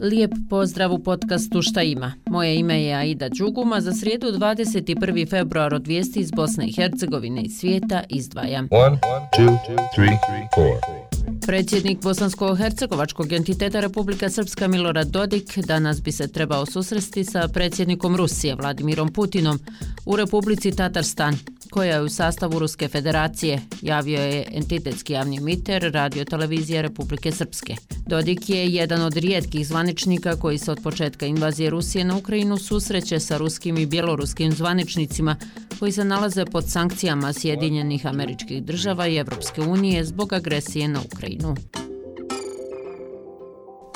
Lijep pozdrav u podcastu Šta ima. Moje ime je Aida Đuguma. Za srijedu 21. februar od vijesti iz Bosne i Hercegovine i svijeta izdvajam. 1, 2, 3, 4. Predsjednik Bosansko-Hercegovačkog entiteta Republika Srpska Milorad Dodik danas bi se trebao susresti sa predsjednikom Rusije Vladimirom Putinom u Republici Tatarstan koja je u sastavu Ruske federacije, javio je entitetski javni miter radio televizije Republike Srpske. Dodik je jedan od rijetkih zvaničnika koji se od početka invazije Rusije na Ukrajinu susreće sa ruskim i bjeloruskim zvaničnicima koji se nalaze pod sankcijama Sjedinjenih američkih država i Evropske unije zbog agresije na Ukrajinu. no.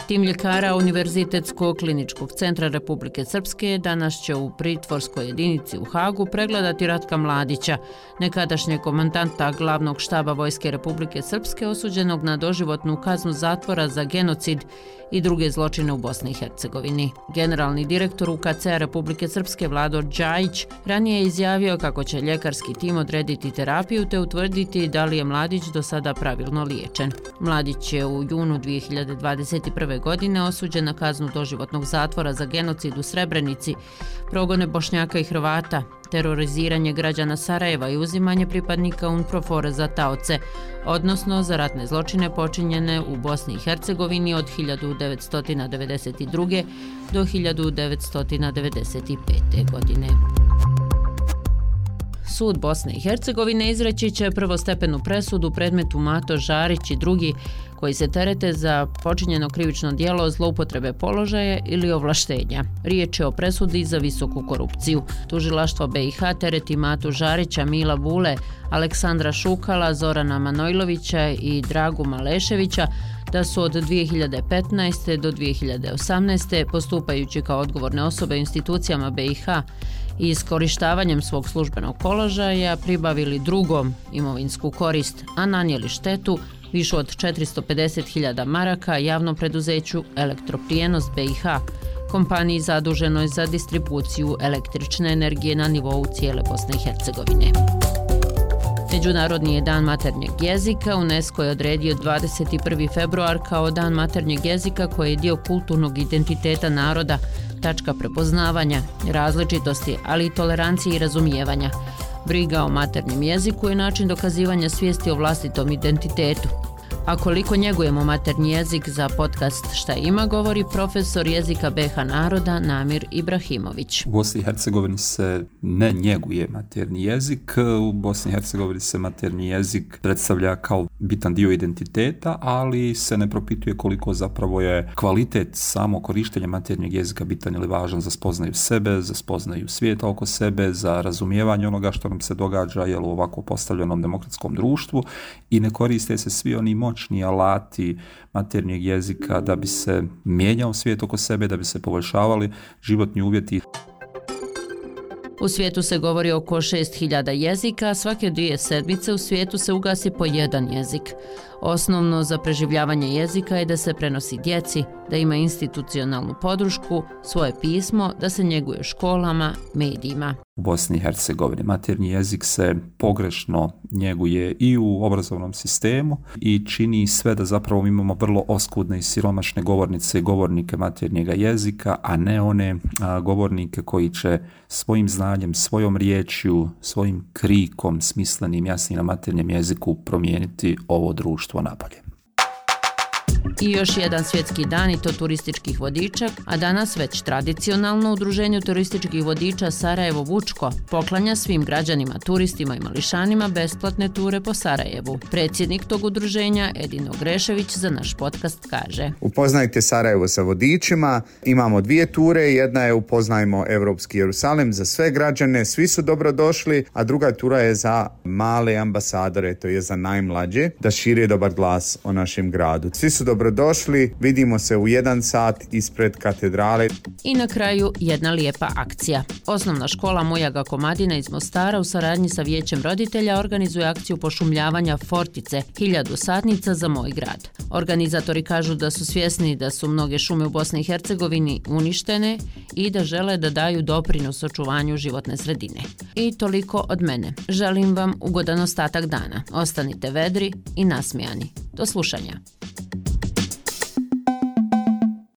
Tim ljekara Univerzitetskog kliničkog centra Republike Srpske danas će u pritvorskoj jedinici u Hagu pregledati Ratka Mladića, nekadašnjeg komandanta glavnog štaba Vojske Republike Srpske osuđenog na doživotnu kaznu zatvora za genocid i druge zločine u Bosni i Hercegovini. Generalni direktor UKC Republike Srpske Vlado Đajić ranije je izjavio kako će ljekarski tim odrediti terapiju te utvrditi da li je Mladić do sada pravilno liječen. Mladić je u junu 2021 godine osuđen na kaznu doživotnog zatvora za genocid u Srebrenici, progone Bošnjaka i Hrvata, teroriziranje građana Sarajeva i uzimanje pripadnika UNPROFOR za taoce, odnosno za ratne zločine počinjene u Bosni i Hercegovini od 1992. do 1995. godine. Sud Bosne i Hercegovine izreći će prvostepenu presudu predmetu Mato Žarić i drugi koji se terete za počinjeno krivično dijelo zloupotrebe položaje ili ovlaštenja. Riječ je o presudi za visoku korupciju. Tužilaštvo BiH tereti Matu Žarića, Mila Vule, Aleksandra Šukala, Zorana Manojlovića i Dragu Maleševića da su od 2015. do 2018. postupajući kao odgovorne osobe institucijama BiH i iskorištavanjem svog službenog položaja pribavili drugom imovinsku korist, a nanijeli štetu višu od 450.000 maraka javnom preduzeću Elektroprijenost BiH, kompaniji zaduženoj za distribuciju električne energije na nivou cijele Bosne i Hercegovine. Međunarodni je dan maternjeg jezika. UNESCO je odredio 21. februar kao dan maternjeg jezika koji je dio kulturnog identiteta naroda, tačka prepoznavanja, različitosti, ali i tolerancije i razumijevanja. Briga o maternjem jeziku je način dokazivanja svijesti o vlastitom identitetu. A koliko njegujemo maternji jezik za podcast Šta ima, govori profesor jezika BH naroda Namir Ibrahimović. U Bosni i Hercegovini se ne njeguje maternji jezik. U Bosni i Hercegovini se maternji jezik predstavlja kao bitan dio identiteta, ali se ne propituje koliko zapravo je kvalitet samo korištenja maternjeg jezika bitan ili važan za spoznaju sebe, za spoznaju svijeta oko sebe, za razumijevanje onoga što nam se događa jel, u ovako postavljenom demokratskom društvu i ne koriste se svi oni moć moćni alati maternijeg jezika da bi se mijenjao svijet oko sebe, da bi se poboljšavali životni uvjeti. U svijetu se govori oko 6000 jezika, a svake dvije sedmice u svijetu se ugasi po jedan jezik. Osnovno za preživljavanje jezika je da se prenosi djeci, da ima institucionalnu podršku, svoje pismo, da se njeguje školama, medijima. U Bosni i Hercegovini maternji jezik se pogrešno njeguje i u obrazovnom sistemu i čini sve da zapravo imamo vrlo oskudne i siromašne govornice i govornike maternjega jezika, a ne one a, govornike koji će svojim znanjem, svojom riječju, svojim krikom, smislenim, jasnim na maternjem jeziku promijeniti ovo društvo društvo napolje. I još jedan svjetski dan i to turističkih vodiča, a danas već tradicionalno udruženju turističkih vodiča Sarajevo Vučko poklanja svim građanima, turistima i mališanima besplatne ture po Sarajevu. Predsjednik tog udruženja Edino Grešević za naš podcast kaže. Upoznajte Sarajevo sa vodičima, imamo dvije ture, jedna je upoznajmo Evropski Jerusalim za sve građane, svi su dobrodošli, a druga tura je za male ambasadore, to je za najmlađe, da šire dobar glas o našem gradu. Svi su dobrodošli. Vidimo se u jedan sat ispred katedrale. I na kraju jedna lijepa akcija. Osnovna škola Mojaga Komadina iz Mostara u saradnji sa vijećem roditelja organizuje akciju pošumljavanja Fortice, hiljadu satnica za moj grad. Organizatori kažu da su svjesni da su mnoge šume u Bosni i Hercegovini uništene i da žele da daju doprinos očuvanju životne sredine. I toliko od mene. Želim vam ugodan ostatak dana. Ostanite vedri i nasmijani. Do slušanja.